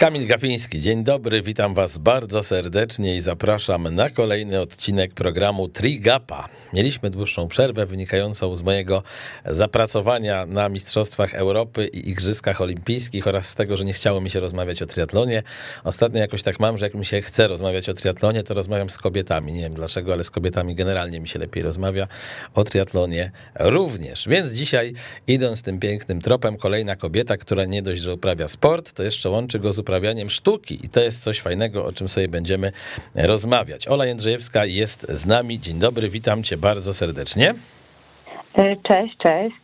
Kamil Gapiński, dzień dobry, witam was bardzo serdecznie i zapraszam na kolejny odcinek programu Trigapa. Mieliśmy dłuższą przerwę wynikającą z mojego zapracowania na Mistrzostwach Europy i Igrzyskach Olimpijskich oraz z tego, że nie chciało mi się rozmawiać o triatlonie. Ostatnio jakoś tak mam, że jak mi się chce rozmawiać o triatlonie, to rozmawiam z kobietami. Nie wiem dlaczego, ale z kobietami generalnie mi się lepiej rozmawia. O triatlonie również. Więc dzisiaj idąc tym pięknym tropem, kolejna kobieta, która nie dość, że uprawia sport, to jeszcze łączy go z uprawianiem sztuki i to jest coś fajnego, o czym sobie będziemy rozmawiać. Ola Jędrzejewska jest z nami. Dzień dobry, witam cię bardzo serdecznie. E, cześć, cześć.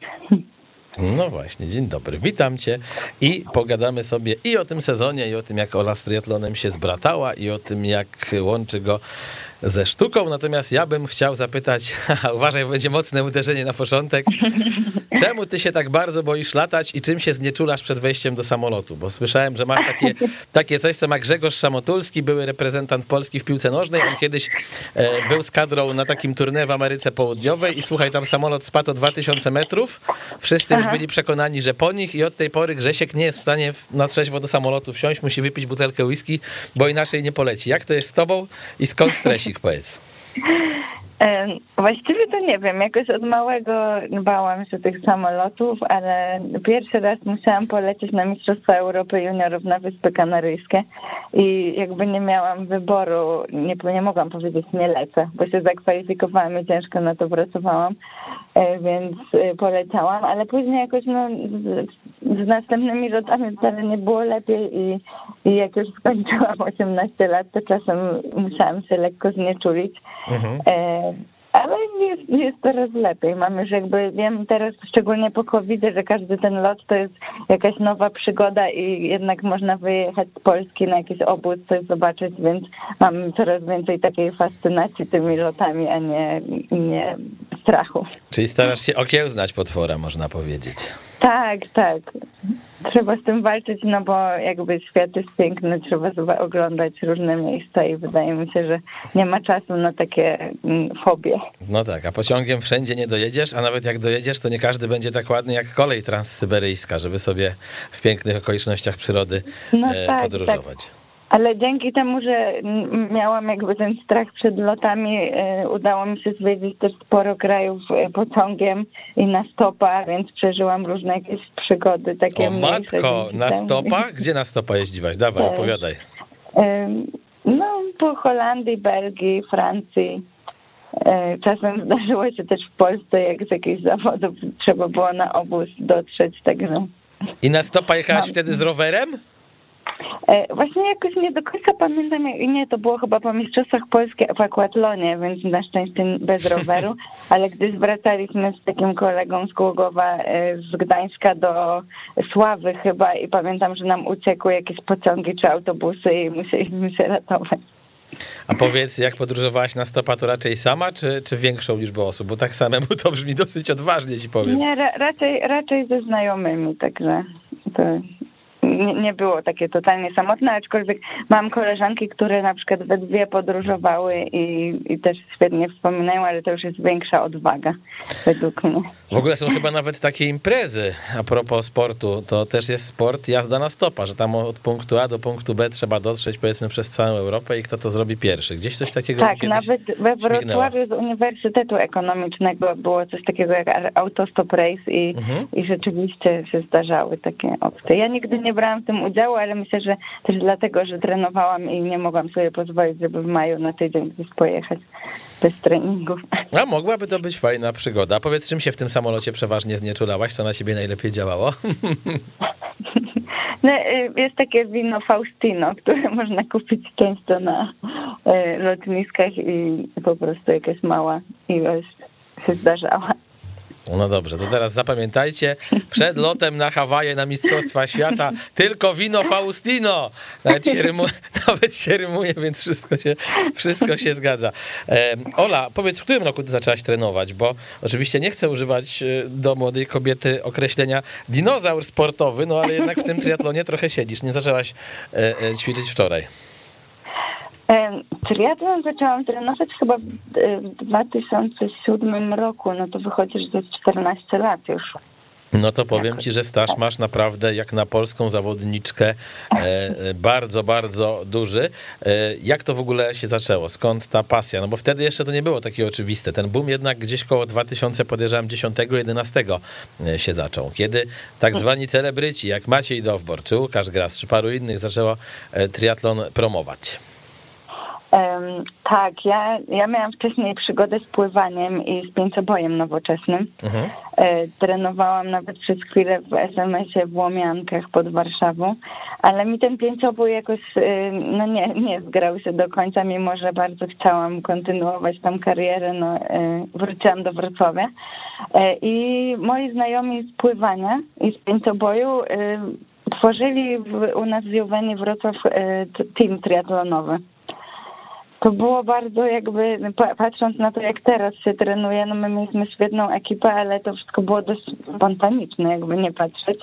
No właśnie, dzień dobry, witam cię i pogadamy sobie i o tym sezonie, i o tym, jak Ola z triatlonem się zbratała, i o tym, jak łączy go ze sztuką. Natomiast ja bym chciał zapytać, uważaj, będzie mocne uderzenie na początek. Czemu ty się tak bardzo boisz latać i czym się znieczulasz przed wejściem do samolotu? Bo słyszałem, że masz takie, takie coś, co ma Grzegorz Szamotulski, były reprezentant Polski w piłce nożnej. On kiedyś e, był z kadrą na takim turnie w Ameryce Południowej i słuchaj, tam samolot spadł o 2000 metrów. Wszyscy Aha. już byli przekonani, że po nich i od tej pory Grzesiek nie jest w stanie na trzeźwo do samolotu wsiąść, musi wypić butelkę whisky, bo inaczej nie poleci. Jak to jest z tobą i skąd stresik, powiedz? Właściwie to nie wiem, jakoś od małego bałam się tych samolotów, ale pierwszy raz musiałam polecieć na Mistrzostwa Europy Juniorów na Wyspy Kanaryjskie i jakby nie miałam wyboru, nie, nie mogłam powiedzieć nie lecę, bo się zakwalifikowałam i ciężko na to pracowałam, e, więc e, poleciałam, ale później jakoś no, z, następnymi lotami wcale nie było lepiej i, i jak już skończyłam 18 lat, to czasem musiałam się lekko znieczulić. Mhm. E, ale jest, jest teraz lepiej. Mamy już jakby, wiem teraz szczególnie po covid że każdy ten lot to jest jakaś nowa przygoda i jednak można wyjechać z Polski na jakiś obóz, coś zobaczyć, więc mam coraz więcej takiej fascynacji tymi lotami, a nie, nie strachu. Czyli starasz się okiełznać potwora, można powiedzieć. Tak, tak. Trzeba z tym walczyć, no bo jakby świat jest piękny, trzeba oglądać różne miejsca i wydaje mi się, że nie ma czasu na takie mm, fobie. No tak, a pociągiem wszędzie nie dojedziesz, a nawet jak dojedziesz, to nie każdy będzie tak ładny jak kolej transsyberyjska, żeby sobie w pięknych okolicznościach przyrody no e, tak, podróżować. Tak. Ale dzięki temu, że miałam jakby ten strach przed lotami, e, udało mi się zwiedzić też sporo krajów e, pociągiem i na stopa, więc przeżyłam różne jakieś przygody takie O matko, na stopa? Gdzie na stopa jeździłaś? Dawaj, też. opowiadaj. No, po Holandii, Belgii, Francji. E, czasem zdarzyło się też w Polsce, jak z jakichś zawodów trzeba było na obóz dotrzeć, także... I na stopa jechałaś Mam... wtedy z rowerem? E, właśnie jakoś nie do końca pamiętam, nie, to było chyba po Mistrzostwach Polskie w Aquatlonie, więc na szczęście bez roweru, ale gdy zwracaliśmy z takim kolegą z Głogowa e, z Gdańska do Sławy chyba i pamiętam, że nam uciekły jakieś pociągi czy autobusy i musieliśmy się ratować. A powiedz, jak podróżowałaś na stopa, to raczej sama, czy, czy większą liczbę osób? Bo tak samemu to brzmi dosyć odważnie, ci powiem. Nie, ra raczej, raczej ze znajomymi, także to nie, nie było takie totalnie samotne, aczkolwiek mam koleżanki, które na przykład we dwie podróżowały i, i też świetnie wspominają, ale to już jest większa odwaga według mnie. W ogóle są chyba nawet takie imprezy a propos sportu. To też jest sport jazda na stopa, że tam od punktu A do punktu B trzeba dotrzeć powiedzmy przez całą Europę i kto to zrobi pierwszy. Gdzieś coś takiego Tak, nawet we Wrocławiu z Uniwersytetu Ekonomicznego było coś takiego jak Autostop Race i, mhm. i rzeczywiście się zdarzały takie opcje. Ja nigdy nie brałam w tym udziału, ale myślę, że też dlatego, że trenowałam i nie mogłam sobie pozwolić, żeby w maju na tydzień gdzieś pojechać bez treningów. A mogłaby to być fajna przygoda. Powiedz, czym się w tym samolocie przeważnie znieczulałaś? Co na ciebie najlepiej działało? No, y, jest takie wino Faustino, które można kupić często na y, lotniskach i po prostu jakaś mała ilość się zdarzała. No dobrze, to teraz zapamiętajcie, przed lotem na Hawaje na Mistrzostwa Świata tylko wino Faustino. Nawet się nawet się rymuje więc wszystko się, wszystko się zgadza. Ola, powiedz, w którym roku ty zaczęłaś trenować? Bo oczywiście nie chcę używać e, do młodej kobiety określenia dinozaur sportowy, no ale jednak w tym triatlonie trochę siedzisz. Nie zaczęłaś e, e, wczoraj. Triatlon zaczęłam trenować chyba w 2007 roku, no to wychodzi, że to jest 14 lat już. No to powiem ci, że staż masz naprawdę jak na polską zawodniczkę e, bardzo, bardzo duży. E, jak to w ogóle się zaczęło? Skąd ta pasja? No bo wtedy jeszcze to nie było takie oczywiste. Ten boom jednak gdzieś koło 2000, podejrzewam, 10-11 e, się zaczął. Kiedy tak zwani celebryci jak Maciej Dowbor, czy Łukasz Gras, czy paru innych zaczęło triatlon promować. Um, tak, ja, ja miałam wcześniej przygodę z pływaniem i z pięciobojem nowoczesnym. Mhm. E, trenowałam nawet przez chwilę w SMS-ie w Łomiankach pod Warszawą, ale mi ten pięciobój jakoś e, no nie, nie zgrał się do końca, mimo że bardzo chciałam kontynuować tam karierę. No, e, wróciłam do Wrocławia e, i moi znajomi z pływania i z pięcioboju e, tworzyli w, u nas w Juweni Wrocław team triatlonowy to było bardzo jakby, patrząc na to, jak teraz się trenuje, no my mieliśmy świetną ekipę, ale to wszystko było dość spontaniczne, jakby nie patrzeć.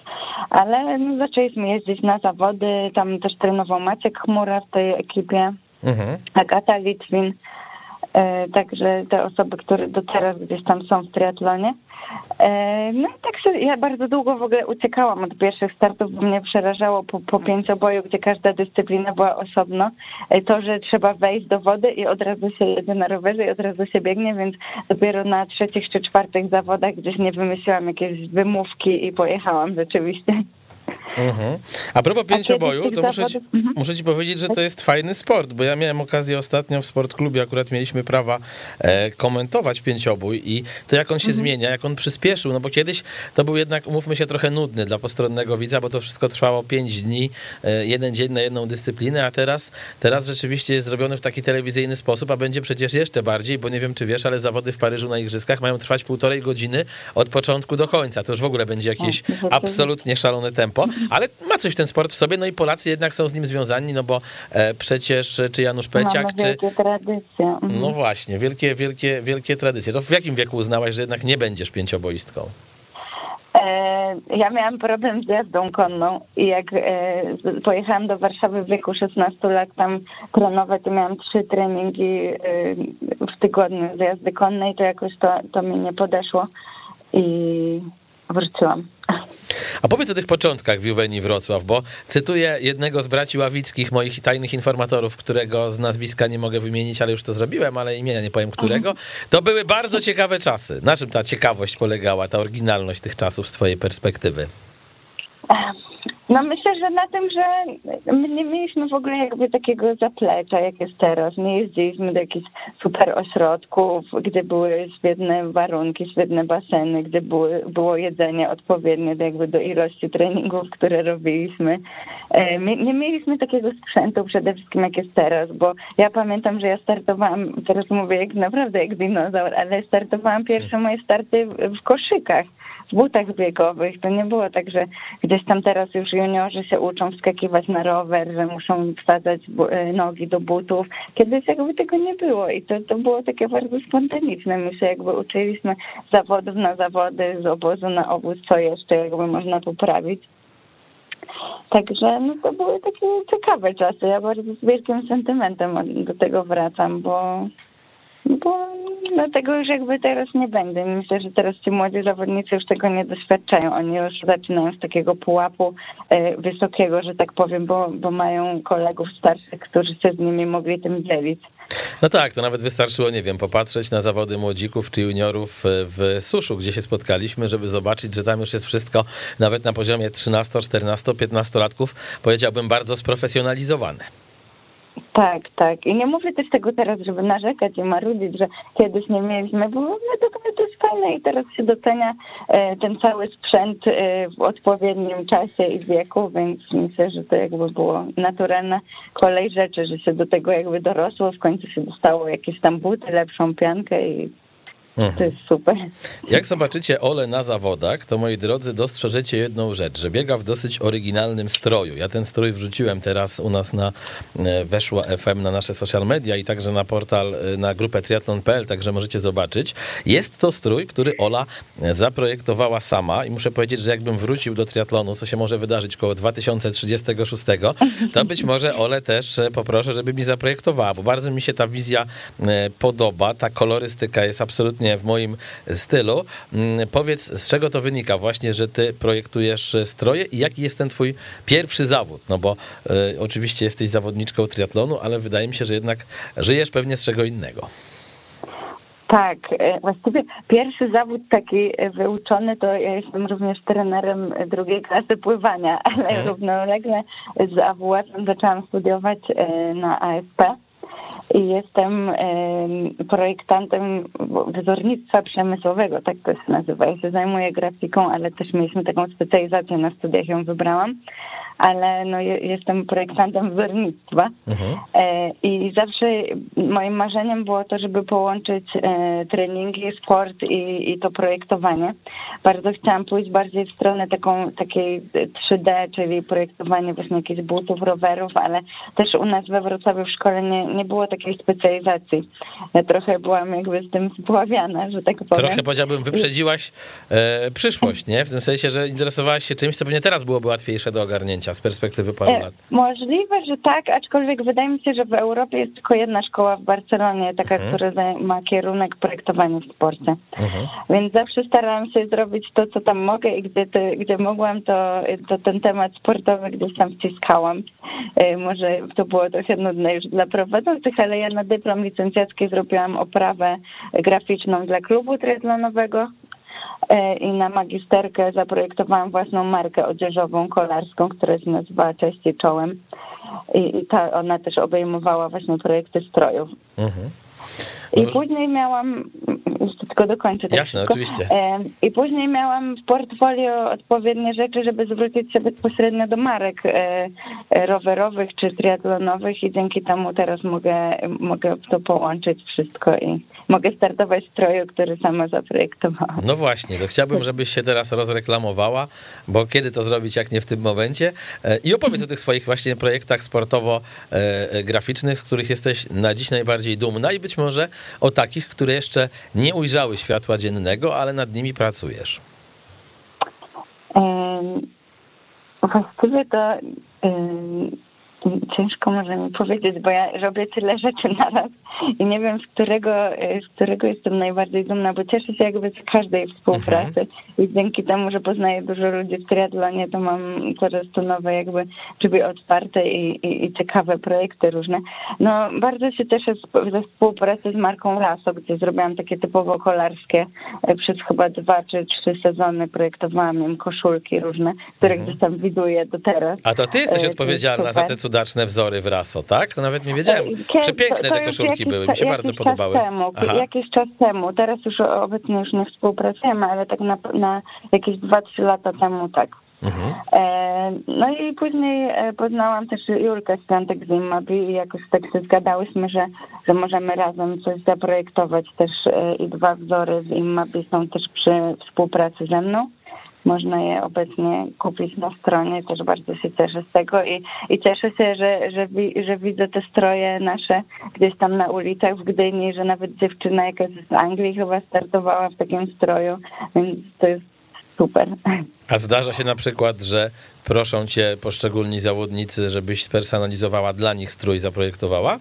Ale no, zaczęliśmy jeździć na zawody, tam też trenował Maciek Chmura w tej ekipie, mhm. Agata Litwin, także te osoby, które do teraz gdzieś tam są w triatlonie. E, no i tak się, ja bardzo długo w ogóle uciekałam od pierwszych startów, bo mnie przerażało po, po pięcioboju, gdzie każda dyscyplina była osobno. E, to, że trzeba wejść do wody i od razu się jedzie na rowerze i od razu się biegnie, więc dopiero na trzecich czy czwartych zawodach gdzieś nie wymyśliłam jakieś wymówki i pojechałam rzeczywiście. Mhm. A propos pięcioboju, to muszę ci, mhm. muszę ci powiedzieć, że to jest fajny sport, bo ja miałem okazję ostatnio w sportklubie, akurat mieliśmy prawa e, komentować pięciobój i to jak on się mhm. zmienia, jak on przyspieszył, no bo kiedyś to był jednak, umówmy się, trochę nudny dla postronnego widza, bo to wszystko trwało pięć dni, e, jeden dzień na jedną dyscyplinę, a teraz, teraz rzeczywiście jest zrobiony w taki telewizyjny sposób, a będzie przecież jeszcze bardziej, bo nie wiem, czy wiesz, ale zawody w Paryżu na Igrzyskach mają trwać półtorej godziny od początku do końca. To już w ogóle będzie jakieś absolutnie szalone tempo ale ma coś ten sport w sobie, no i Polacy jednak są z nim związani, no bo e, przecież czy Janusz Peciak, czy... tradycje. Mhm. No właśnie, wielkie, wielkie, wielkie tradycje. To w jakim wieku uznałaś, że jednak nie będziesz pięcioboistką? E, ja miałam problem z jazdą konną i jak e, pojechałam do Warszawy w wieku 16 lat tam trenować, to miałam trzy treningi w tygodniu z jazdy konnej, to jakoś to, to mi nie podeszło i wróciłam. A powiedz o tych początkach w Juwenii Wrocław, bo cytuję jednego z braci Ławickich, moich tajnych informatorów, którego z nazwiska nie mogę wymienić, ale już to zrobiłem, ale imienia nie powiem którego. Mhm. To były bardzo ciekawe czasy. Na czym ta ciekawość polegała, ta oryginalność tych czasów z twojej perspektywy? No myślę, że na tym, że my nie mieliśmy w ogóle jakby takiego zaplecza, jak jest teraz. Nie jeździliśmy do jakichś super ośrodków, gdzie były świetne warunki, świetne baseny, gdzie były, było jedzenie odpowiednie do, jakby do ilości treningów, które robiliśmy. E, my nie mieliśmy takiego sprzętu przede wszystkim, jak jest teraz, bo ja pamiętam, że ja startowałam, teraz mówię jak naprawdę jak dinozaur, ale startowałam pierwsze moje starty w koszykach butach biegowych. To nie było tak, że gdzieś tam teraz już juniorzy się uczą wskakiwać na rower, że muszą wsadzać e, nogi do butów. Kiedyś jakby tego nie było i to, to było takie bardzo spontaniczne. My się jakby uczyliśmy zawodów na zawody, z obozu na obóz, co jeszcze jakby można poprawić. Także no to były takie ciekawe czasy. Ja bardzo z wielkim sentymentem do tego wracam, bo bo dlatego już jakby teraz nie będę. Myślę, że teraz ci młodzi zawodnicy już tego nie doświadczają. Oni już zaczynają z takiego pułapu e, wysokiego, że tak powiem, bo, bo mają kolegów starszych, którzy się z nimi mogli tym dzielić. No tak, to nawet wystarczyło, nie wiem, popatrzeć na zawody młodzików czy juniorów e, w Suszu, gdzie się spotkaliśmy, żeby zobaczyć, że tam już jest wszystko nawet na poziomie 13, 14, 15 latków, powiedziałbym, bardzo sprofesjonalizowane. Tak, tak. I nie mówię też tego teraz, żeby narzekać i marudzić, że kiedyś nie mieliśmy, bo to jest fajne i teraz się docenia e, ten cały sprzęt e, w odpowiednim czasie i wieku, więc myślę, że to jakby było naturalna kolej rzeczy, że się do tego jakby dorosło, w końcu się dostało jakieś tam buty, lepszą piankę i Mhm. To jest super. Jak zobaczycie Ole na zawodach, to moi drodzy, dostrzeżecie jedną rzecz, że biega w dosyć oryginalnym stroju. Ja ten strój wrzuciłem teraz u nas na e, Weszła FM, na nasze social media i także na portal, e, na grupę triathlon.pl, także możecie zobaczyć. Jest to strój, który Ola e, zaprojektowała sama i muszę powiedzieć, że jakbym wrócił do triatlonu, co się może wydarzyć koło 2036, to być może Ole też poproszę, żeby mi zaprojektowała, bo bardzo mi się ta wizja podoba, ta kolorystyka jest absolutnie absolutnie w moim stylu. Mm, powiedz, z czego to wynika właśnie, że ty projektujesz stroje i jaki jest ten twój pierwszy zawód? No bo y, oczywiście jesteś zawodniczką triatlonu, ale wydaje mi się, że jednak żyjesz pewnie z czego innego. Tak, e, właściwie pierwszy zawód taki wyuczony to ja jestem również trenerem drugiej klasy pływania, ale mhm. równolegle z AWF zaczęłam studiować e, na ASP jestem projektantem wzornictwa przemysłowego, tak to się nazywa. Ja się zajmuję grafiką, ale też mieliśmy taką specjalizację na studiach, ją wybrałam ale no, jestem projektantem wzornictwa mhm. E, i zawsze moim marzeniem było to, żeby połączyć e, treningi, sport i, i to projektowanie. Bardzo chciałam pójść bardziej w stronę taką, takiej 3D, czyli projektowanie właśnie jakichś butów, rowerów, ale też u nas we Wrocławiu w szkole nie, nie było takiej specjalizacji. Ja trochę byłam jakby z tym spławiana, że tak powiem. Trochę powiedziałbym, wyprzedziłaś e, przyszłość, nie? W tym sensie, że interesowałaś się czymś, co pewnie teraz byłoby łatwiejsze do ogarnięcia z perspektywy paru e, lat? Możliwe, że tak, aczkolwiek wydaje mi się, że w Europie jest tylko jedna szkoła w Barcelonie, taka, mhm. która ma kierunek projektowania w sporcie. Mhm. Więc zawsze starałam się zrobić to, co tam mogę i gdzie, gdzie mogłam, to, to ten temat sportowy gdzieś tam wciskałam. E, może to było trochę nudne już dla prowadzących, ale ja na dyplom licencjacki zrobiłam oprawę graficzną dla klubu triatlonowego i na magisterkę zaprojektowałam własną markę odzieżową, kolarską, która się nazywała Cześć i Czołem. I ta, ona też obejmowała właśnie projekty strojów. Mhm. I później miałam, tylko dokończę. Tak Jasne, szybko. oczywiście. I później miałam w portfolio odpowiednie rzeczy, żeby zwrócić się bezpośrednio do marek e, e, rowerowych czy triatlonowych i dzięki temu teraz mogę, mogę to połączyć wszystko i mogę startować w stroju, który sama zaprojektowałam. No właśnie, to chciałbym, żebyś się teraz rozreklamowała, bo kiedy to zrobić, jak nie w tym momencie. E, I opowiedz o tych swoich właśnie projektach sportowo-graficznych, z których jesteś na dziś najbardziej dumna i być może o takich, które jeszcze nie ujrzały światła dziennego, ale nad nimi pracujesz. Właściwie to ciężko może mi powiedzieć, bo ja robię tyle rzeczy naraz i nie wiem, z którego, z którego jestem najbardziej dumna, bo cieszę się jakby z każdej współpracy mhm. i dzięki temu, że poznaję dużo ludzi w triatlonie, to mam coraz to nowe jakby drzwi otwarte i, i, i ciekawe projekty różne. No bardzo się cieszę ze współpracy z marką Laso, gdzie zrobiłam takie typowo kolarskie e, przez chyba dwa czy trzy sezony projektowałam im koszulki różne, które mhm. gdzieś tam widuję do teraz. A to ty jesteś e, odpowiedzialna za te cudaczne wzory w Raso, tak? To nawet nie wiedziałem. E, Przepiękne te koszulki były, mi się bardzo podobały. Temu, jakiś czas temu, teraz już obecnie już nie współpracujemy, ale tak na, na jakieś 2-3 lata temu tak. Mhm. E, no i później e, poznałam też Julkę Świątek z Immabi i jakoś tak się zgadałyśmy, że, że możemy razem coś zaprojektować też i dwa wzory z Immabi są też przy współpracy ze mną. Można je obecnie kupić na stronie, też bardzo się cieszę z tego i, i cieszę się, że, że, że widzę te stroje nasze gdzieś tam na ulicach w Gdyni, że nawet dziewczyna jakaś z Anglii chyba startowała w takim stroju, więc to jest super. A zdarza się na przykład, że proszą cię poszczególni zawodnicy, żebyś spersonalizowała dla nich strój, zaprojektowała?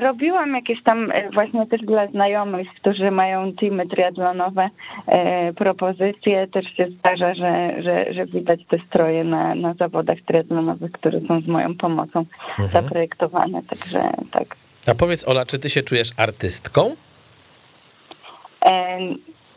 Robiłam jakieś tam e, właśnie też dla znajomych, którzy mają teamy triatlonowe e, propozycje. Też się zdarza, że, że, że widać te stroje na, na zawodach triatlonowych, które są z moją pomocą mhm. zaprojektowane. Także tak. A powiedz Ola, czy ty się czujesz artystką?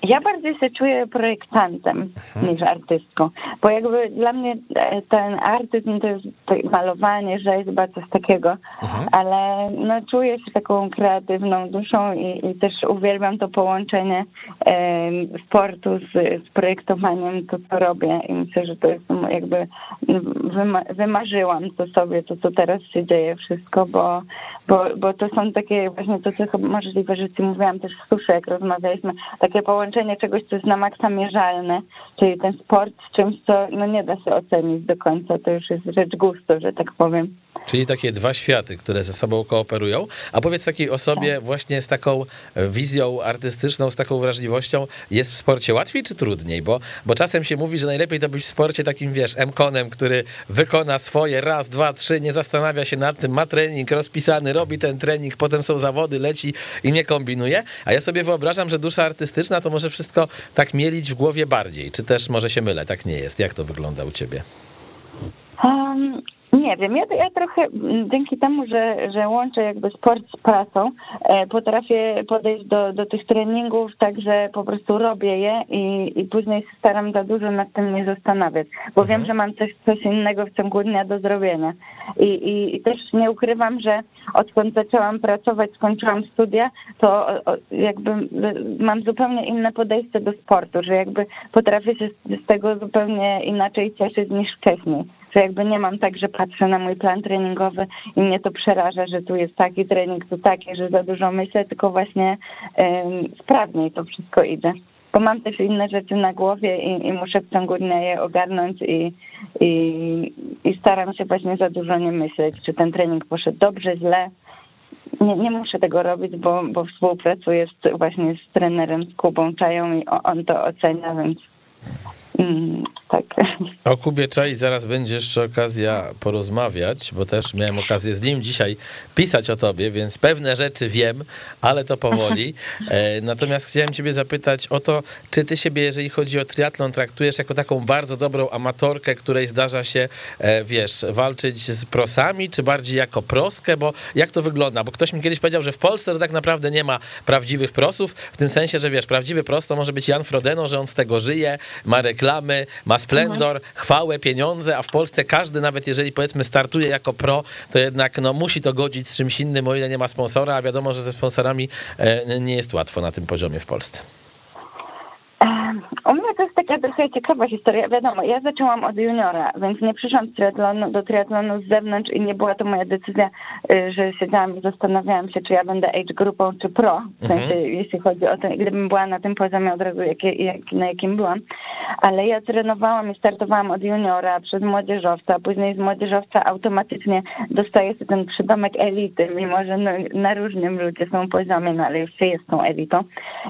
Ja bardziej się czuję projektantem mhm. niż artystką, bo jakby dla mnie e, ten artyzm to jest malowanie, rzeźba, coś takiego, mhm. ale no czuję się taką kreatywną duszą i, i też uwielbiam to połączenie e, sportu z, z projektowaniem, to co robię i myślę, że to jest jakby wyma wymarzyłam to sobie, to co teraz się dzieje wszystko, bo, bo, bo to są takie właśnie to, co możliwe, że ci mówiłam też w suszy, jak rozmawialiśmy, takie połączenie czegoś, co jest na maksa mierzalne, czyli ten sport z czymś, co no nie da się ocenić do końca, to już jest rzecz gustu, że tak powiem. Czyli takie dwa światy, które ze sobą kooperują. A powiedz takiej osobie tak. właśnie z taką wizją artystyczną, z taką wrażliwością, jest w sporcie łatwiej czy trudniej? Bo, bo czasem się mówi, że najlepiej to być w sporcie takim, wiesz, M-konem, który wykona swoje raz, dwa, trzy, nie zastanawia się nad tym, ma trening rozpisany, robi ten trening, potem są zawody, leci i nie kombinuje. A ja sobie wyobrażam, że dusza artystyczna to może wszystko tak mielić w głowie bardziej. Czy też może się mylę, tak nie jest? Jak to wygląda u ciebie? Um, nie wiem, ja, ja trochę mm, dzięki temu, że, że łączę jakby sport z pracą, e, potrafię podejść do, do tych treningów tak, że po prostu robię je i, i później staram za dużo nad tym nie zastanawiać, bo mhm. wiem, że mam coś, coś innego w ciągu dnia do zrobienia. I, i, I też nie ukrywam, że odkąd zaczęłam pracować, skończyłam studia, to jakby mam zupełnie inne podejście do sportu, że jakby potrafię się z tego zupełnie inaczej cieszyć niż wcześniej że jakby nie mam tak, że patrzę na mój plan treningowy i mnie to przeraża, że tu jest taki trening, tu taki, że za dużo myślę, tylko właśnie um, sprawniej to wszystko idzie. Bo mam też inne rzeczy na głowie i, i muszę w ciągu dnia je ogarnąć i, i, i staram się właśnie za dużo nie myśleć, czy ten trening poszedł dobrze, źle. Nie, nie muszę tego robić, bo, bo współpracuję z, właśnie z trenerem, z Kubą Czają i on to ocenia, więc Mm, tak. O Kubie Czaj zaraz będzie jeszcze okazja porozmawiać, bo też miałem okazję z nim dzisiaj pisać o tobie, więc pewne rzeczy wiem, ale to powoli. E, natomiast chciałem ciebie zapytać o to, czy ty siebie, jeżeli chodzi o triatlon, traktujesz jako taką bardzo dobrą amatorkę, której zdarza się, e, wiesz, walczyć z prosami, czy bardziej jako proskę, bo jak to wygląda? Bo ktoś mi kiedyś powiedział, że w Polsce to tak naprawdę nie ma prawdziwych prosów, w tym sensie, że wiesz, prawdziwy pros to może być Jan Frodeno, że on z tego żyje, Marek reklamy, ma splendor, chwałę, pieniądze, a w Polsce każdy, nawet jeżeli powiedzmy startuje jako pro, to jednak no, musi to godzić z czymś innym, o ile nie ma sponsora, a wiadomo, że ze sponsorami e, nie jest łatwo na tym poziomie w Polsce. U mnie to trochę ciekawa historia. Wiadomo, ja zaczęłam od juniora, więc nie przyszłam z triatlonu, do triatlonu z zewnątrz i nie była to moja decyzja, y, że siedziałam i zastanawiałam się, czy ja będę age grupą, czy pro. W sensie, mhm. jeśli chodzi o to, gdybym była na tym poziomie od razu, jak, jak, na jakim byłam. Ale ja trenowałam i startowałam od juniora przez młodzieżowca, później z młodzieżowca automatycznie dostaję sobie ten przydomek elity, mimo że no, na różnym ludzie są poziomie, no ale już się jest tą elitą.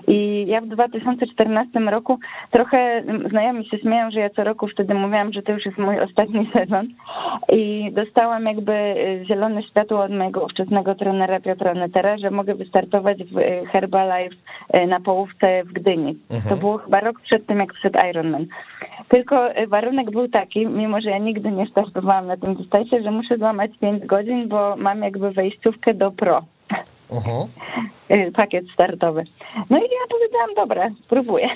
I ja w 2014 roku trochę znajomi się śmieją, że ja co roku wtedy mówiłam, że to już jest mój ostatni sezon i dostałam jakby y, zielone światło od mojego ówczesnego trenera Piotra Netera, że mogę wystartować w y, Herbalife y, na połówce w Gdyni. Mhm. To było chyba rok przed tym, jak przed Ironman. Tylko warunek był taki, mimo że ja nigdy nie startowałam na tym dystansie, że muszę złamać 5 godzin, bo mam jakby wejściówkę do pro. Uh-huh. Pakiet startowy. No i ja powiedziałam, dobra, spróbuję.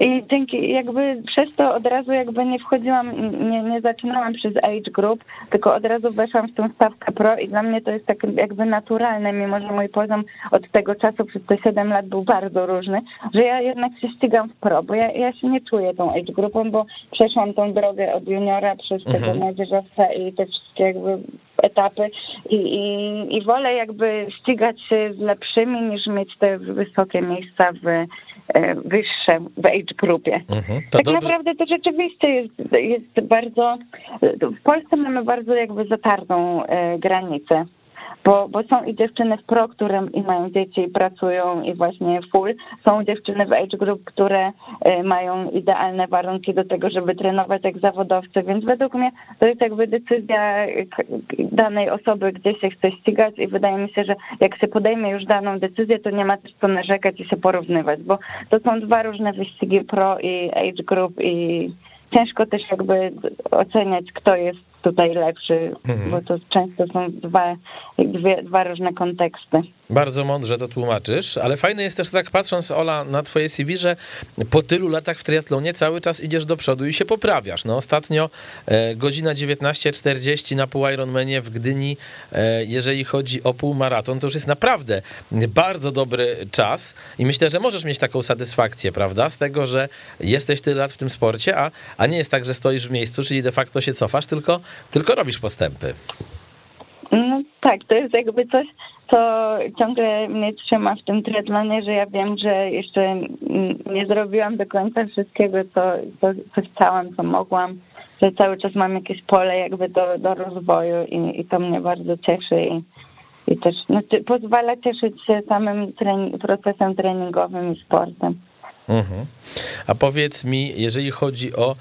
I dzięki jakby przez to od razu jakby nie wchodziłam, nie, nie zaczynałam przez age group, tylko od razu weszłam w tą stawkę pro i dla mnie to jest tak jakby naturalne, mimo że mój poziom od tego czasu przez te 7 lat był bardzo różny, że ja jednak się ścigam w pro, bo ja, ja się nie czuję tą age grupą, bo przeszłam tą drogę od juniora przez tego mhm. młodzieżowca i te wszystkie jakby etapy i, i, i wolę jakby ścigać się z lepszymi niż mieć te wysokie miejsca w E, wyższe w age grupie. Mhm, tak dobrze. naprawdę to rzeczywiście jest, jest bardzo, w Polsce mamy bardzo jakby zatartą e, granicę bo, bo są i dziewczyny w pro, które i mają dzieci i pracują i właśnie full. Są dziewczyny w age group, które y, mają idealne warunki do tego, żeby trenować jak zawodowcy, więc według mnie to jest jakby decyzja danej osoby, gdzie się chce ścigać i wydaje mi się, że jak się podejmie już daną decyzję, to nie ma też co narzekać i się porównywać, bo to są dwa różne wyścigi pro i age group i ciężko też jakby oceniać, kto jest tutaj lepszy, mhm. bo to często są dwa, dwie, dwa różne konteksty. Bardzo mądrze to tłumaczysz, ale fajne jest też tak patrząc, Ola, na twoje CV, że po tylu latach w triatlonie cały czas idziesz do przodu i się poprawiasz. No ostatnio e, godzina 19.40 na pół Ironmanie w Gdyni, e, jeżeli chodzi o półmaraton, to już jest naprawdę bardzo dobry czas i myślę, że możesz mieć taką satysfakcję, prawda, z tego, że jesteś tyle lat w tym sporcie, a, a nie jest tak, że stoisz w miejscu, czyli de facto się cofasz, tylko, tylko robisz postępy. No tak, to jest jakby coś, co ciągle mnie trzyma w tym triatlonie, że ja wiem, że jeszcze nie zrobiłam do końca wszystkiego, co, co, co chciałam, co mogłam, że cały czas mam jakieś pole jakby do, do rozwoju i, i to mnie bardzo cieszy i, i też znaczy, pozwala cieszyć się samym trening, procesem treningowym i sportem. Mhm. A powiedz mi, jeżeli chodzi o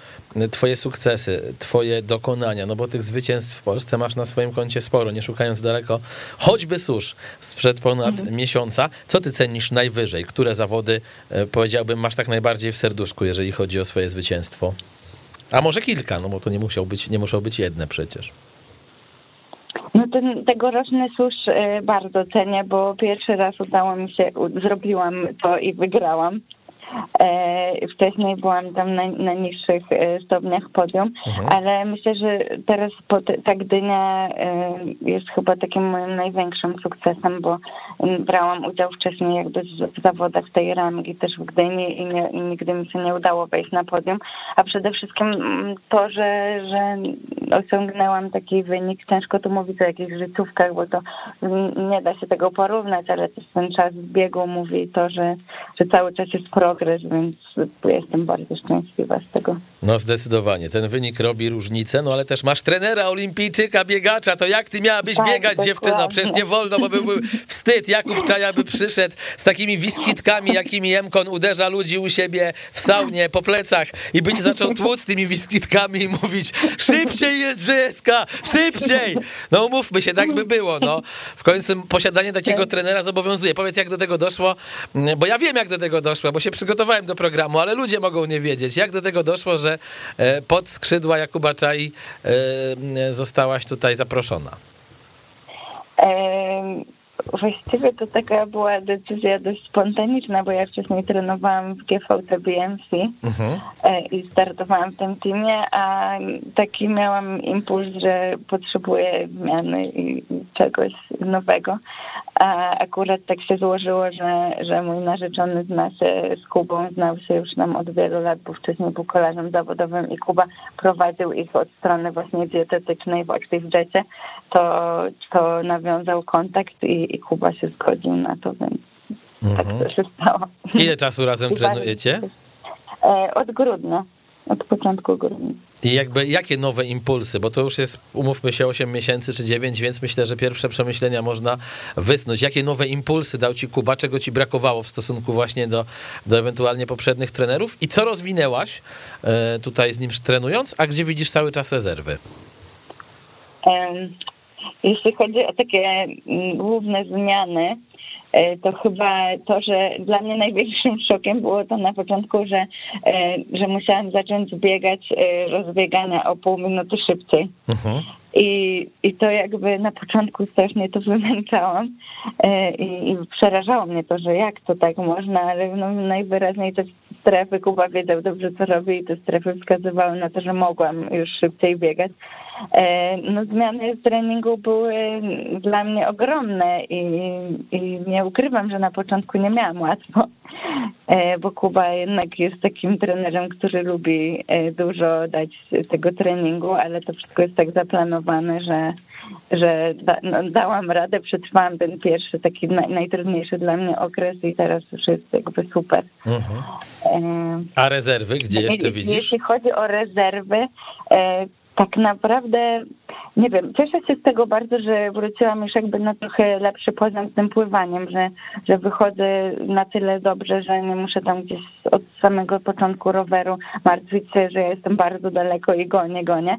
twoje sukcesy, twoje dokonania, no bo tych zwycięstw w Polsce masz na swoim koncie sporo, nie szukając daleko, choćby susz sprzed ponad mhm. miesiąca, co ty cenisz najwyżej? Które zawody, e, powiedziałbym, masz tak najbardziej w serduszku, jeżeli chodzi o swoje zwycięstwo? A może kilka, no bo to nie, musiał być, nie muszą być jedne przecież. No ten tegoroczny susz e, bardzo cenię, bo pierwszy raz udało mi się, zrobiłam to i wygrałam. E, wcześniej byłam tam na, na niższych e, stopniach podium, mhm. ale myślę, że teraz ta Gdynia e, jest chyba takim moim największym sukcesem, bo brałam udział wcześniej jakby w zawodach tej rangi też w Gdyni i, nie, i nigdy mi się nie udało wejść na podium, a przede wszystkim to, że, że osiągnęłam taki wynik, ciężko tu mówić o jakichś życiówkach, bo to nie da się tego porównać, ale też ten czas biegu mówi to, że, że cały czas jest progres, więc jestem bardzo szczęśliwa z tego. No zdecydowanie, ten wynik robi różnicę, no ale też masz trenera olimpijczyka, biegacza, to jak ty miałabyś tak, biegać dziewczyno? Przecież nie wolno, bo byłby wstyd, Jakub Czaja by przyszedł z takimi wiskitkami, jakimi Jemkon uderza ludzi u siebie w saunie po plecach i by cię zaczął tłuc tymi wiskitkami i mówić szybciej Jędrzejewska, szybciej! No umówmy się, tak by było, no. W końcu posiadanie takiego trenera zobowiązuje. Powiedz, jak do tego doszło, bo ja wiem, jak do tego doszło, bo się przygotowałem do programu, ale ludzie mogą nie wiedzieć, jak do tego doszło, że e, pod skrzydła Jakuba Czai e, zostałaś tutaj zaproszona. Właściwie to taka była decyzja dość spontaniczna, bo ja wcześniej trenowałam w GVT BMC mhm. E, i startowałam w tym teamie, a taki miałam impuls, że potrzebuję zmiany i czegoś nowego. A akurat tak się złożyło, że, że mój narzeczony zna się z Kubą, znał się już nam od wielu lat, bo wcześniej był kolarzem zawodowym i Kuba prowadził ich od strony właśnie dietetycznej w ActiveJecie, to, to nawiązał kontakt i, i Kuba się zgodził na to, więc tak mhm. tak to się stało. Ile czasu razem trenujecie? E, od grudnia, od początku grudnia. I jakby jakie nowe impulsy, bo to już jest, umówmy się, 8 miesięcy czy 9, więc myślę, że pierwsze przemyślenia można wysnuć. Jakie nowe impulsy dał ci Kuba, czego ci brakowało w stosunku właśnie do, do ewentualnie poprzednich trenerów i co rozwinęłaś e, tutaj z nim trenując, a gdzie widzisz cały czas rezerwy? Jeśli chodzi o takie mm, główne zmiany, e, to chyba to, że dla mnie największym szokiem było to na początku, że, e, że musiałam zacząć biegać e, rozbiegania o pół minuty szybciej. Mhm. I, I to jakby na początku strasznie to wymęczałam i, i przerażało mnie to, że jak to tak można, ale no, najwyraźniej te strefy, Kuba wiedział dobrze co robi i te strefy wskazywały na to, że mogłam już szybciej biegać. E, no, zmiany w treningu były dla mnie ogromne i, i nie ukrywam, że na początku nie miałam łatwo, e, bo Kuba jednak jest takim trenerem, który lubi e, dużo dać tego treningu, ale to wszystko jest tak zaplanowane, że, że da, no, dałam radę, przetrwałam ten pierwszy, taki naj, najtrudniejszy dla mnie okres i teraz już jest jakby super. Mhm. A rezerwy, gdzie jeszcze widzisz? Jeśli chodzi o rezerwy, tak naprawdę, nie wiem, cieszę się z tego bardzo, że wróciłam już jakby na trochę lepszy poziom z tym pływaniem, że, że wychodzę na tyle dobrze, że nie muszę tam gdzieś od samego początku roweru martwić się, że ja jestem bardzo daleko i gonię, gonię.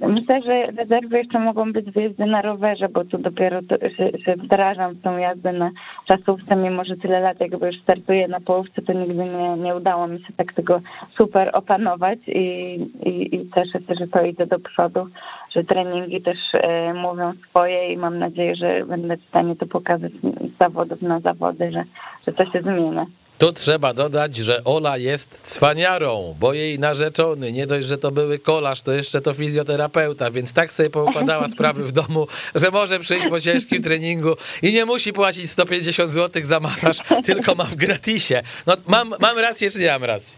Myślę, że rezerwy jeszcze mogą być w jeździe na rowerze, bo tu dopiero się wdrażam tą jazdę na czasówce, mimo że tyle lat jakby już startuję na połówce, to nigdy nie, nie udało mi się tak tego super opanować i, i, i cieszę że to idzie do przodu, że treningi też e, mówią swoje i mam nadzieję, że będę w stanie to pokazać z zawodów na zawody, że, że to się zmienia. Tu trzeba dodać, że Ola jest cwaniarą, bo jej narzeczony, nie dość, że to były kolarz, to jeszcze to fizjoterapeuta, więc tak sobie poukładała sprawy w domu, że może przyjść po ciężkim treningu i nie musi płacić 150 zł za masaż, tylko ma w gratisie. No mam, mam rację, czy nie mam racji?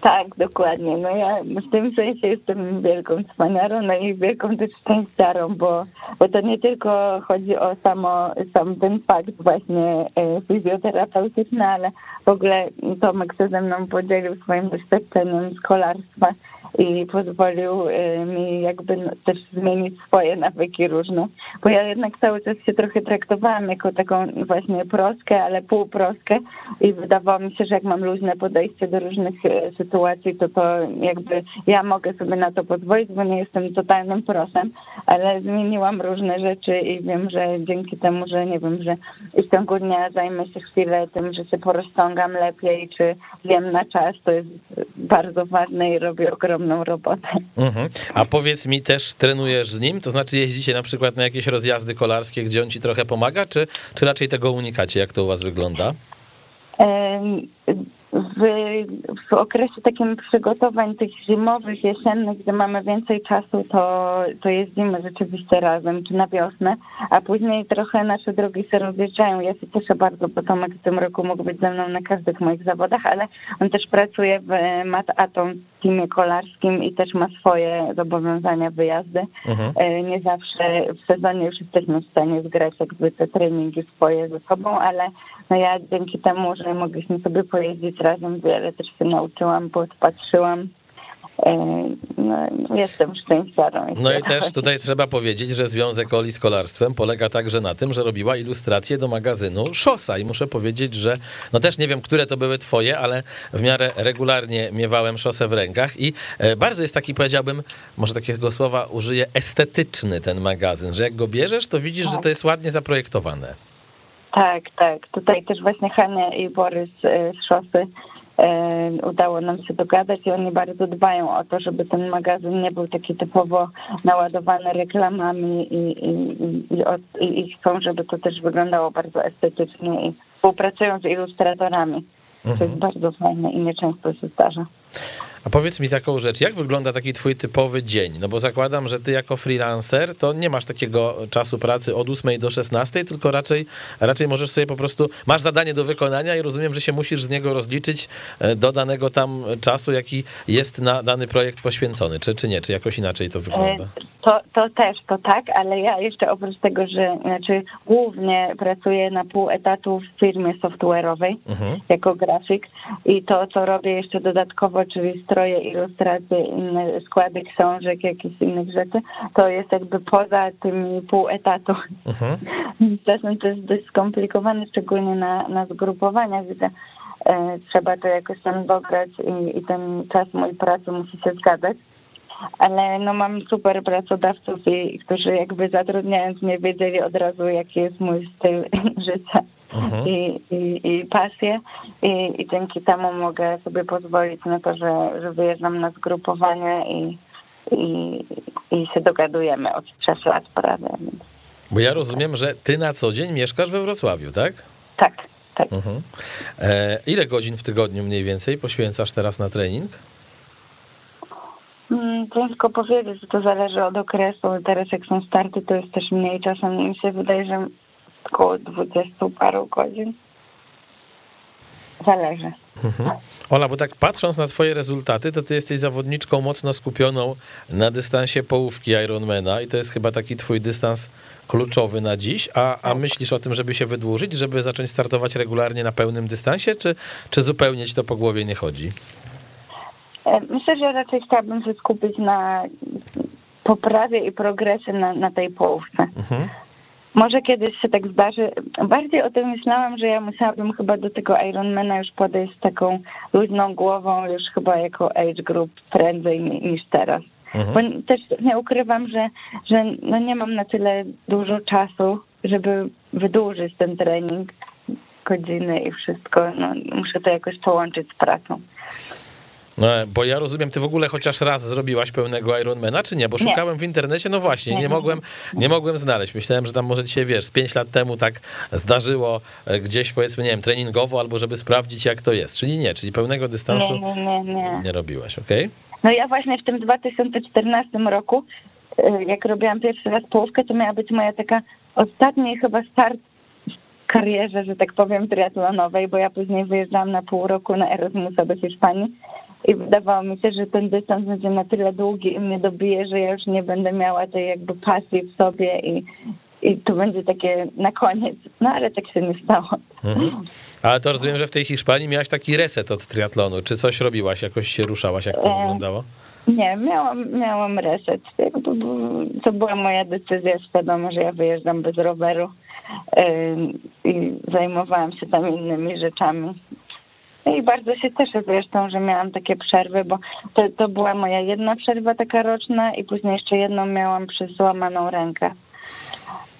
Tak, dokładnie. No ja w tym sensie jestem wielką cwaniarą, no i wielką też szczęściarą, bo, bo to nie tylko chodzi o samo, sam ten fakt właśnie e, fizjoterapeutyczny, ale w ogóle Tomek się ze mną podzielił swoim doświadczeniem z kolarstwa i pozwolił y, mi jakby no, też zmienić swoje nawyki różne, bo ja jednak cały czas się trochę traktowałam jako taką właśnie proskę, ale półproskę i wydawało mi się, że jak mam luźne podejście do różnych y, sytuacji, to to jakby ja mogę sobie na to pozwolić, bo nie jestem totalnym prosem, ale zmieniłam różne rzeczy i wiem, że dzięki temu, że nie wiem, że w ciągu dnia zajmę się chwilę tym, że się porozciągam lepiej, czy wiem na czas, to jest bardzo ważne i robię ogromną robotę. Mhm. A powiedz mi, też trenujesz z nim? To znaczy jeździcie na przykład na jakieś rozjazdy kolarskie, gdzie on ci trochę pomaga, czy, czy raczej tego unikacie? Jak to u was wygląda? W, w okresie takim przygotowań tych zimowych, jesiennych, gdzie mamy więcej czasu, to, to jeździmy rzeczywiście razem, czy na wiosnę, a później trochę nasze drogi się rozjeżdżają. Ja się cieszę bardzo, bo Tomek w tym roku mógł być ze mną na każdych moich zawodach, ale on też pracuje w Mat Atom teamie kolarskim i też ma swoje zobowiązania, wyjazdy. Mhm. E, nie zawsze w sezonie już jesteśmy w stanie zgrać jakby te treningi swoje ze sobą, ale no ja dzięki temu, że mogliśmy sobie pojeździć razem, wiele też się nauczyłam, podpatrzyłam. E, no, jestem szczęściarą. No i też tutaj trzeba powiedzieć, że Związek Oli z Kolarstwem polega także na tym, że robiła ilustracje do magazynu Szosa i muszę powiedzieć, że no też nie wiem, które to były twoje, ale w miarę regularnie miewałem Szosę w rękach i e, bardzo jest taki, powiedziałbym, może takiego słowa użyję, estetyczny ten magazyn, że jak go bierzesz, to widzisz, że to jest ładnie zaprojektowane. Tak, tak. Tutaj też właśnie Hania i Borys e, z Szosy e, udało nam się dogadać i oni bardzo dbają o to, żeby ten magazyn nie był taki typowo naładowany reklamami i, i, i, i chcą, żeby to też wyglądało bardzo estetycznie i współpracują z ilustratorami. Mhm. To jest mhm. bardzo fajne i nieczęsto się zdarza. A powiedz mi taką rzecz, jak wygląda taki twój typowy dzień? No bo zakładam, że ty jako freelancer to nie masz takiego czasu pracy od 8 do 16, tylko raczej, raczej możesz sobie po prostu, masz zadanie do wykonania i rozumiem, że się musisz z niego rozliczyć e, do danego tam czasu, jaki jest na dany projekt poświęcony, czy, czy nie, czy jakoś inaczej to wygląda? To, to też, to tak, ale ja jeszcze oprócz tego, że znaczy głównie pracuję na pół etatu w firmie software'owej mhm. jako grafik i to, co robię jeszcze dodatkowo, czyli stroje, ilustracje, inne składy książek, jakieś innych rzeczy, to jest jakby poza tym pół etatu. Mhm. Czasem to jest dość skomplikowane, szczególnie na, na zgrupowaniach, gdzie e, trzeba to jakoś tam dograć i, i ten czas mojej pracy musi się zgadzać ale no mam super pracodawców, i, którzy jakby zatrudniając mnie wiedzieli od razu, jaki jest mój styl życia mhm. i, i, i pasję I, i dzięki temu mogę sobie pozwolić na to, że, że wyjeżdżam na zgrupowanie i, i, i się dogadujemy od trzech lat prawie. Bo ja rozumiem, że ty na co dzień mieszkasz we Wrocławiu, tak? Tak, tak. Mhm. E, ile godzin w tygodniu mniej więcej poświęcasz teraz na trening? Mm, ciężko powiedzieć, że to zależy od okresu. Teraz jak są starty, to jest też mniej. Czasem mi się wydaje, że około 20 paru godzin. Zależy. Mhm. Ola, bo tak patrząc na twoje rezultaty, to ty jesteś zawodniczką mocno skupioną na dystansie połówki Ironmana i to jest chyba taki twój dystans kluczowy na dziś, a, a tak. myślisz o tym, żeby się wydłużyć, żeby zacząć startować regularnie na pełnym dystansie, czy, czy zupełnie ci to po głowie nie chodzi? E, myślę, że raczej chciałabym się skupić na poprawie i progresie na, na tej połówce. Mhm. Może kiedyś się tak zdarzy. Bardziej o tym myślałam, że ja musiałabym chyba do tego Ironmana już podejść z taką luźną głową, już chyba jako age group prędzej niż teraz. Mhm. Bo też nie ukrywam, że, że no nie mam na tyle dużo czasu, żeby wydłużyć ten trening, godziny i wszystko. No, muszę to jakoś połączyć z pracą. No, bo ja rozumiem, ty w ogóle chociaż raz zrobiłaś pełnego Ironmana, czy nie? Bo szukałem w internecie, no właśnie, nie mogłem, nie mogłem znaleźć. Myślałem, że tam może się, wiesz, z pięć lat temu tak zdarzyło e, gdzieś, powiedzmy, nie wiem, treningowo, albo żeby sprawdzić, jak to jest. Czyli nie, czyli pełnego dystansu nie, nie, nie. nie robiłaś, okej? Okay? No ja właśnie w tym 2014 roku, e, jak robiłam pierwszy raz połówkę, to miała być moja taka ostatni chyba start karierze, że tak powiem, triatlonowej, bo ja później wyjeżdżałam na pół roku na Erasmusa do Hiszpanii i wydawało mi się, że ten dystans będzie na tyle długi i mnie dobije, że ja już nie będę miała tej jakby pasji w sobie i, i to będzie takie na koniec. No ale tak się nie stało. Mhm. Ale to rozumiem, że w tej Hiszpanii miałaś taki reset od triatlonu. Czy coś robiłaś, jakoś się ruszałaś, jak to e, wyglądało? Nie, miałam, miałam reset. To była moja decyzja świadoma, że ja wyjeżdżam bez roweru i zajmowałam się tam innymi rzeczami. I bardzo się cieszę zresztą, że miałam takie przerwy, bo to, to była moja jedna przerwa taka roczna i później jeszcze jedną miałam przez złamaną rękę.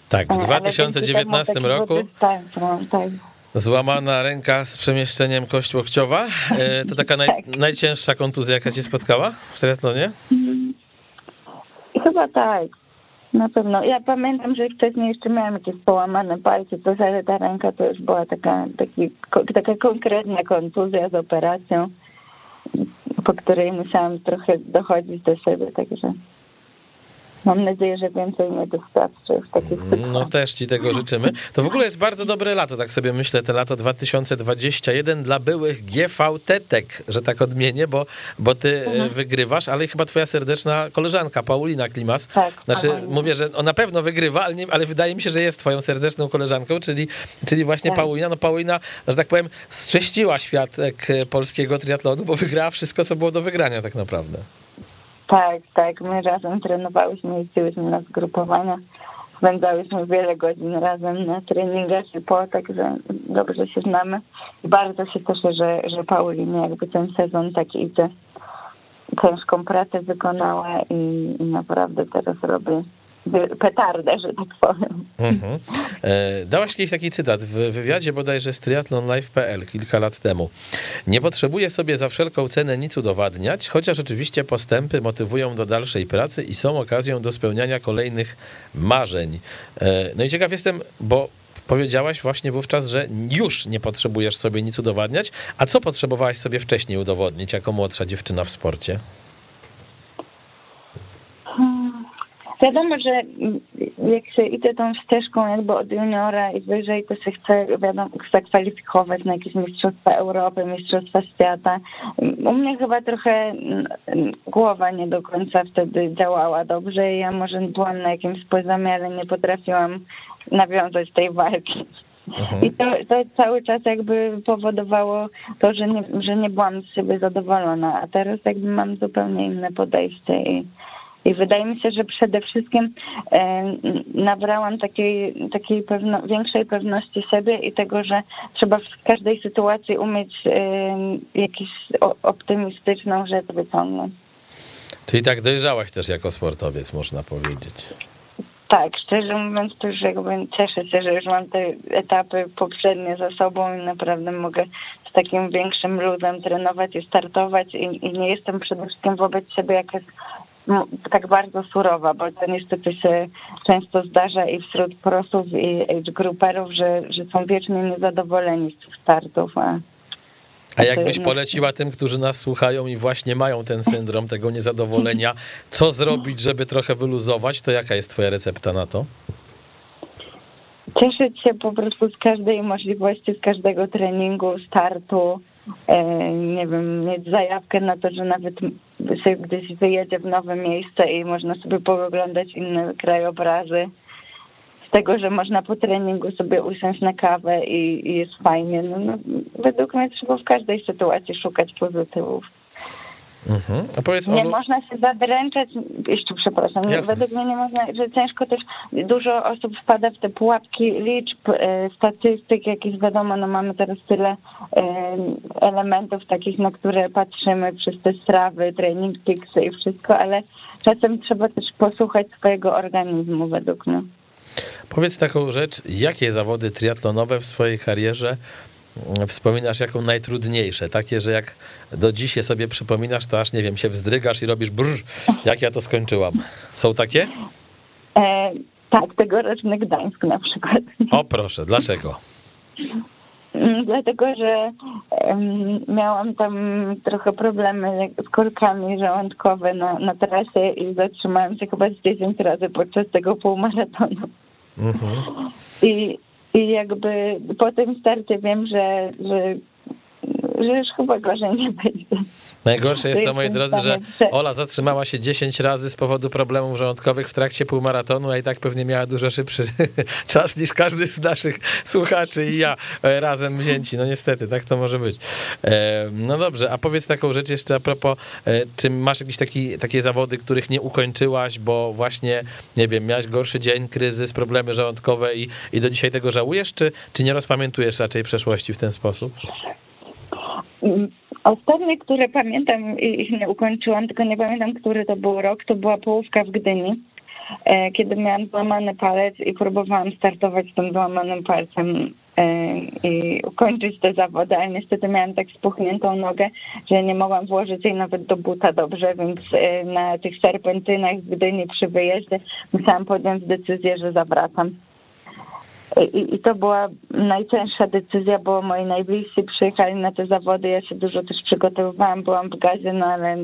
Tak, w 2019 roku tak, no, tak. złamana ręka z przemieszczeniem kości łokciowa. E, to taka naj, tak. najcięższa kontuzja, jaka cię spotkała w triatlonie? Chyba tak. Na pewno. Ja pamiętam, że wcześniej jeszcze miałam jakieś połamane palce, to ale ta ręka to już była taka, taki, taka konkretna kontuzja z operacją, po której musiałam trochę dochodzić do siebie, także... Mam nadzieję, że więcej nie doświadczę w takich sytuacjach. No też ci tego życzymy. To w ogóle jest bardzo dobre lato, tak sobie myślę, te lato 2021 dla byłych GVT-tek, że tak odmienię, bo, bo ty e, mhm. wygrywasz, ale chyba twoja serdeczna koleżanka Paulina Klimas. Tak, znaczy, Paulina. mówię, że ona na pewno wygrywa, ale, nie, ale wydaje mi się, że jest twoją serdeczną koleżanką, czyli, czyli właśnie tak. Paulina. No Paulina, że tak powiem, strześciła światek polskiego triatlonu, bo wygrała wszystko, co było do wygrania tak naprawdę. Tak, tak. My razem trenowałyśmy, jeździłyśmy na zgrupowania. Spędzałyśmy wiele godzin razem na treningach i po, także dobrze się znamy. I bardzo się cieszę, że, że Paulinie jakby ten sezon tak idzie. Ciężką pracę wykonała i, i naprawdę teraz robi petardę, że tak powiem. Mhm. E, dałaś kiedyś taki cytat w wywiadzie bodajże z triathlonlife.pl kilka lat temu. Nie potrzebuję sobie za wszelką cenę nic udowadniać, chociaż oczywiście postępy motywują do dalszej pracy i są okazją do spełniania kolejnych marzeń. E, no i ciekaw jestem, bo powiedziałaś właśnie wówczas, że już nie potrzebujesz sobie nic udowadniać, a co potrzebowałaś sobie wcześniej udowodnić jako młodsza dziewczyna w sporcie? Wiadomo, że jak się idzie tą ścieżką jakby od juniora i wyżej, to się chce, wiadomo, zakwalifikować na jakieś Mistrzostwa Europy, Mistrzostwa Świata. U mnie chyba trochę głowa nie do końca wtedy działała dobrze i ja może byłam na jakimś poziomie, ale nie potrafiłam nawiązać tej walki. Mhm. I to, to cały czas jakby powodowało to, że nie, że nie byłam z siebie zadowolona, a teraz jakby mam zupełnie inne podejście i i wydaje mi się, że przede wszystkim e, nabrałam takiej, takiej pewno, większej pewności siebie i tego, że trzeba w każdej sytuacji umieć e, jakąś optymistyczną rzecz wyciągnąć. Czyli tak dojrzałaś też jako sportowiec, można powiedzieć. Tak, szczerze mówiąc, to już jakby cieszę się, że już mam te etapy poprzednie za sobą i naprawdę mogę z takim większym luzem trenować i startować i, i nie jestem przede wszystkim wobec siebie jakaś no, tak bardzo surowa, bo to niestety się często zdarza i wśród prosów i age grouperów, że, że są wiecznie niezadowoleni z tych startów. A, a jakbyś poleciła tym, którzy nas słuchają i właśnie mają ten syndrom tego niezadowolenia, co zrobić, żeby trochę wyluzować, to jaka jest twoja recepta na to? Cieszyć się po prostu z każdej możliwości, z każdego treningu, startu, E, nie wiem, mieć zajawkę na to, że nawet się gdzieś wyjedzie w nowe miejsce i można sobie pooglądać inne krajobrazy. Z tego, że można po treningu sobie usiąść na kawę i, i jest fajnie. No, no, według mnie trzeba w każdej sytuacji szukać pozytywów. Mhm. A powiedz, nie Olu... można się zadręczać, jeszcze przepraszam, Jasne. według mnie nie można, że ciężko też, dużo osób wpada w te pułapki liczb, e, statystyk, jakieś wiadomo, no mamy teraz tyle e, elementów takich, na które patrzymy przez te strawy, training peaksy i wszystko, ale czasem trzeba też posłuchać swojego organizmu według mnie. Powiedz taką rzecz, jakie zawody triatlonowe w swojej karierze wspominasz jako najtrudniejsze? Takie, że jak do dziś je sobie przypominasz, to aż nie wiem, się wzdrygasz i robisz brrr, jak ja to skończyłam. Są takie? E, tak, tegoroczny Gdańsk na przykład. O proszę, dlaczego? Mm, dlatego, że um, miałam tam trochę problemy z korkami żołądkowe na, na trasie i zatrzymałam się chyba z 10 razy podczas tego półmaratonu. Mhm. I i jakby po tym starcie wiem, że, że, że już chyba gorzej nie będzie. Najgorsze jest to, moi drodzy, że Ola zatrzymała się 10 razy z powodu problemów żołądkowych w trakcie półmaratonu, a i tak pewnie miała dużo szybszy czas niż każdy z naszych słuchaczy i ja e, razem wzięci. No niestety, tak to może być. E, no dobrze, a powiedz taką rzecz jeszcze a propos, e, czy masz jakieś taki, takie zawody, których nie ukończyłaś, bo właśnie, nie wiem, miałaś gorszy dzień, kryzys, problemy żołądkowe i, i do dzisiaj tego żałujesz, czy, czy nie rozpamiętujesz raczej przeszłości w ten sposób? Ostatnie, które pamiętam i ich nie ukończyłam, tylko nie pamiętam, który to był rok, to była połówka w Gdyni, e, kiedy miałam złamany palec i próbowałam startować z tym złamanym palcem e, i ukończyć te zawody, ale niestety miałam tak spuchniętą nogę, że nie mogłam włożyć jej nawet do buta dobrze, więc e, na tych serpentynach w Gdyni przy wyjeździe musiałam podjąć decyzję, że zawracam. I, I, to była najcięższa decyzja, bo moi najbliżsi przyjechali na te zawody. Ja się dużo też przygotowywałam, byłam w gazie, no ale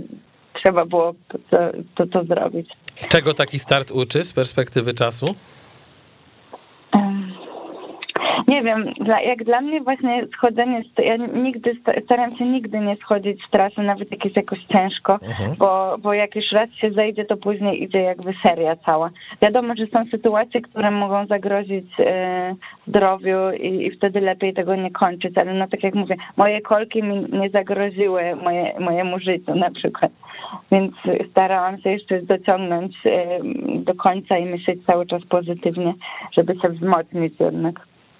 trzeba było to, to, to zrobić. Czego taki start uczy z perspektywy czasu? Nie wiem, dla, jak dla mnie właśnie schodzenie, ja nigdy staram się nigdy nie schodzić z trasy, nawet jak jest jakoś ciężko, mhm. bo, bo jak już raz się zejdzie, to później idzie jakby seria cała. Wiadomo, że są sytuacje, które mogą zagrozić e, zdrowiu i, i wtedy lepiej tego nie kończyć, ale no tak jak mówię, moje kolki mi nie zagroziły moje, mojemu życiu na przykład. Więc starałam się jeszcze dociągnąć e, do końca i myśleć cały czas pozytywnie, żeby się wzmocnić jednak.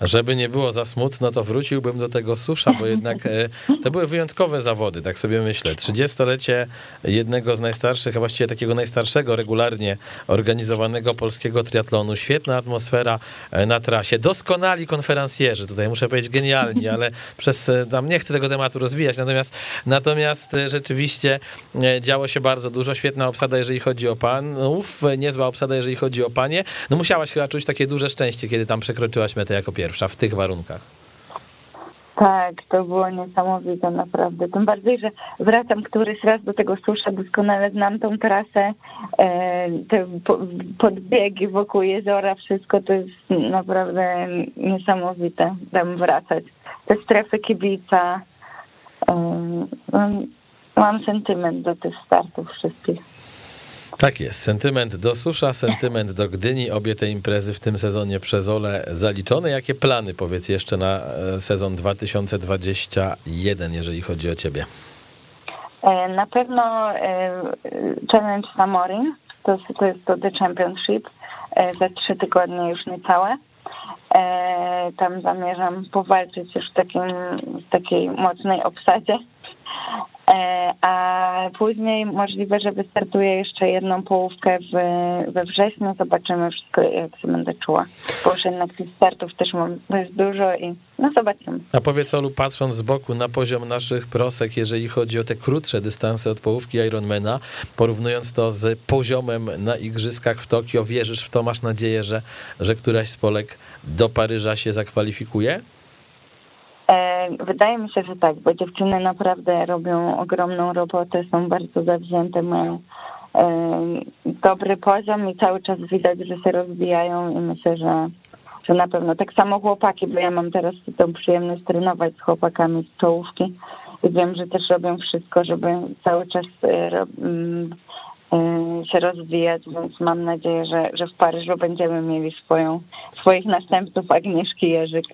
Żeby nie było za smutno, to wróciłbym do tego susza, bo jednak e, to były wyjątkowe zawody, tak sobie myślę. 30-lecie jednego z najstarszych, a właściwie takiego najstarszego regularnie organizowanego polskiego triatlonu. Świetna atmosfera e, na trasie. Doskonali konferencjerzy, tutaj muszę powiedzieć genialni, ale przez e, tam nie chcę tego tematu rozwijać, natomiast natomiast rzeczywiście działo się bardzo dużo. Świetna obsada, jeżeli chodzi o panów, niezła obsada, jeżeli chodzi o panie. No musiałaś chyba czuć takie duże szczęście, kiedy tam przekroczyłaś metę jako pierwsza pierwsza w tych warunkach. Tak, to było niesamowite naprawdę. Tym bardziej, że wracam któryś raz do tego susza, doskonale znam tą trasę, e, te podbiegi wokół jeziora, wszystko to jest naprawdę niesamowite tam wracać. Te strefy kibica, e, mam sentyment do tych startów wszystkich. Tak jest. Sentyment do Susza, sentyment do Gdyni. Obie te imprezy w tym sezonie przez Ole zaliczone. Jakie plany, powiedz jeszcze, na e, sezon 2021, jeżeli chodzi o ciebie? E, na pewno e, Challenge Samorin, to, to jest to The Championship, za trzy tygodnie już niecałe. Tam zamierzam powalczyć już w, takim, w takiej mocnej obsadzie a później możliwe, że wystartuję jeszcze jedną połówkę w, we wrześniu. Zobaczymy wszystko, jak się będę czuła. Bo już jednak tych startów też mam dość dużo i no zobaczymy. A powiedz Olu, patrząc z boku na poziom naszych prosek, jeżeli chodzi o te krótsze dystanse od połówki Ironmana, porównując to z poziomem na igrzyskach w Tokio, wierzysz w to, masz nadzieję, że, że któraś z Polek do Paryża się zakwalifikuje? E, wydaje mi się, że tak, bo dziewczyny naprawdę robią ogromną robotę, są bardzo zawzięte, mają e, dobry poziom i cały czas widać, że się rozwijają i myślę, że, że na pewno tak samo chłopaki, bo ja mam teraz tą przyjemność trenować z chłopakami z czołówki i wiem, że też robią wszystko, żeby cały czas e, mm, się rozwijać, więc mam nadzieję, że, że w Paryżu będziemy mieli swoją, swoich następców Agnieszki Jerzyk.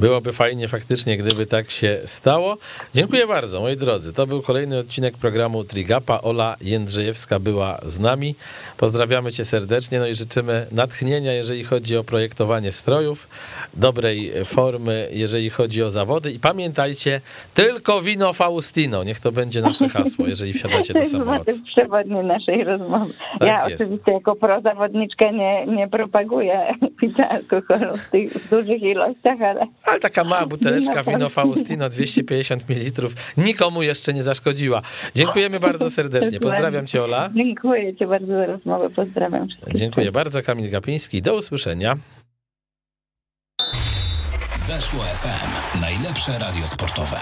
Byłoby fajnie faktycznie, gdyby tak się stało. Dziękuję bardzo, moi drodzy. To był kolejny odcinek programu Trigapa. Ola Jędrzejewska była z nami. Pozdrawiamy cię serdecznie, no i życzymy natchnienia, jeżeli chodzi o projektowanie strojów, dobrej formy, jeżeli chodzi o zawody. I pamiętajcie, tylko wino Faustino. Niech to będzie nasze hasło, jeżeli wsiadacie do samolotu. To jest przewodnie naszej rozmowy. Tak ja jest. oczywiście jako prozawodniczka nie, nie propaguję picia alkoholu w tych dużych ilościach, ale ale taka mała buteleczka wino Faustino 250 ml nikomu jeszcze nie zaszkodziła. Dziękujemy bardzo serdecznie. Pozdrawiam cię, Ola. Dziękuję cię bardzo za rozmowę. Pozdrawiam. Dziękuję bardzo. Kamil Gapiński. Do usłyszenia. Weszło FM. Najlepsze radio sportowe.